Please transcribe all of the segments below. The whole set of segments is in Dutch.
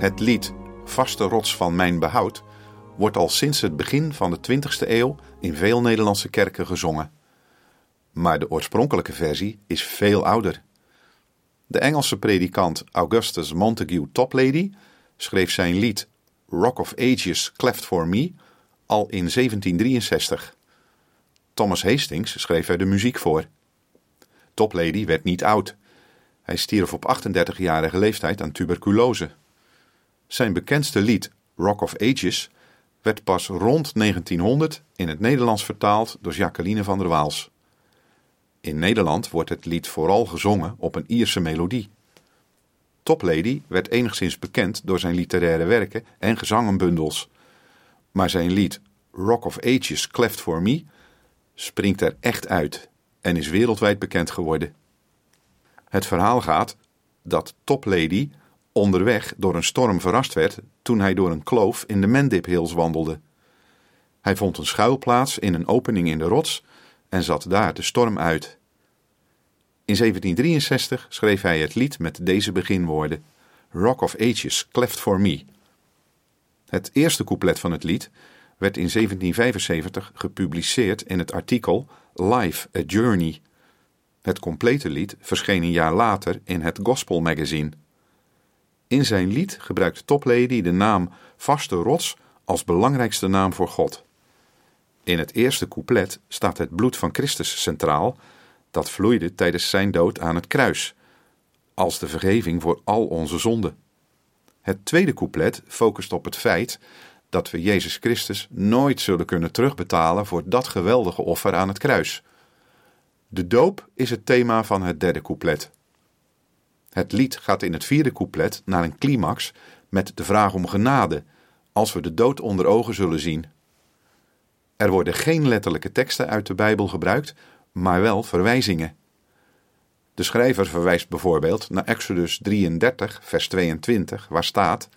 Het lied Vaste rots van mijn behoud wordt al sinds het begin van de 20e eeuw in veel Nederlandse kerken gezongen. Maar de oorspronkelijke versie is veel ouder. De Engelse predikant Augustus Montague Toplady schreef zijn lied Rock of Ages Cleft for Me al in 1763. Thomas Hastings schreef er de muziek voor. Toplady werd niet oud. Hij stierf op 38-jarige leeftijd aan tuberculose. Zijn bekendste lied, Rock of Ages, werd pas rond 1900 in het Nederlands vertaald door Jacqueline van der Waals. In Nederland wordt het lied vooral gezongen op een Ierse melodie. Toplady werd enigszins bekend door zijn literaire werken en gezangenbundels. Maar zijn lied Rock of Ages Cleft for Me springt er echt uit en is wereldwijd bekend geworden. Het verhaal gaat dat Toplady onderweg door een storm verrast werd toen hij door een kloof in de Mendip Hills wandelde. Hij vond een schuilplaats in een opening in de rots en zat daar de storm uit. In 1763 schreef hij het lied met deze beginwoorden: Rock of Ages, cleft for me. Het eerste couplet van het lied werd in 1775 gepubliceerd in het artikel Life, a Journey. Het complete lied verscheen een jaar later in het Gospel Magazine. In zijn lied gebruikt Toplady de naam Vaste Rots als belangrijkste naam voor God. In het eerste couplet staat het bloed van Christus centraal, dat vloeide tijdens zijn dood aan het kruis, als de vergeving voor al onze zonden. Het tweede couplet focust op het feit dat we Jezus Christus nooit zullen kunnen terugbetalen voor dat geweldige offer aan het kruis. De doop is het thema van het derde couplet. Het lied gaat in het vierde couplet naar een climax met de vraag om genade, als we de dood onder ogen zullen zien. Er worden geen letterlijke teksten uit de Bijbel gebruikt, maar wel verwijzingen. De schrijver verwijst bijvoorbeeld naar Exodus 33, vers 22, waar staat: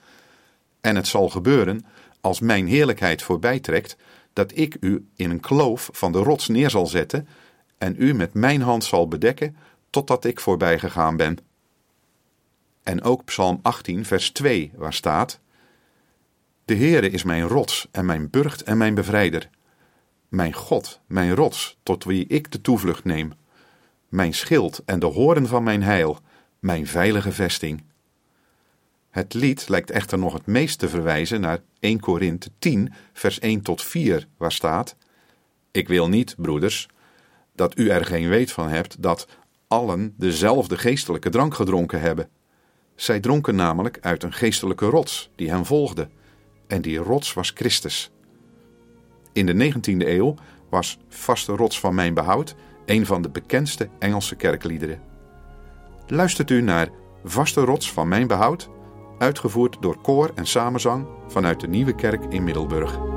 En het zal gebeuren, als mijn heerlijkheid voorbij trekt, dat ik u in een kloof van de rots neer zal zetten en u met mijn hand zal bedekken, totdat ik voorbij gegaan ben. En ook Psalm 18, vers 2, waar staat: De Heere is mijn rots en mijn burcht en mijn bevrijder. Mijn God, mijn rots, tot wie ik de toevlucht neem. Mijn schild en de hoorn van mijn heil, mijn veilige vesting. Het lied lijkt echter nog het meest te verwijzen naar 1 Korinthe 10, vers 1 tot 4, waar staat: Ik wil niet, broeders, dat u er geen weet van hebt dat allen dezelfde geestelijke drank gedronken hebben. Zij dronken namelijk uit een geestelijke rots die hen volgde, en die rots was Christus. In de 19e eeuw was Vaste Rots van Mijn Behoud een van de bekendste Engelse kerkliederen. Luistert u naar Vaste Rots van Mijn Behoud, uitgevoerd door koor en samenzang vanuit de Nieuwe Kerk in Middelburg.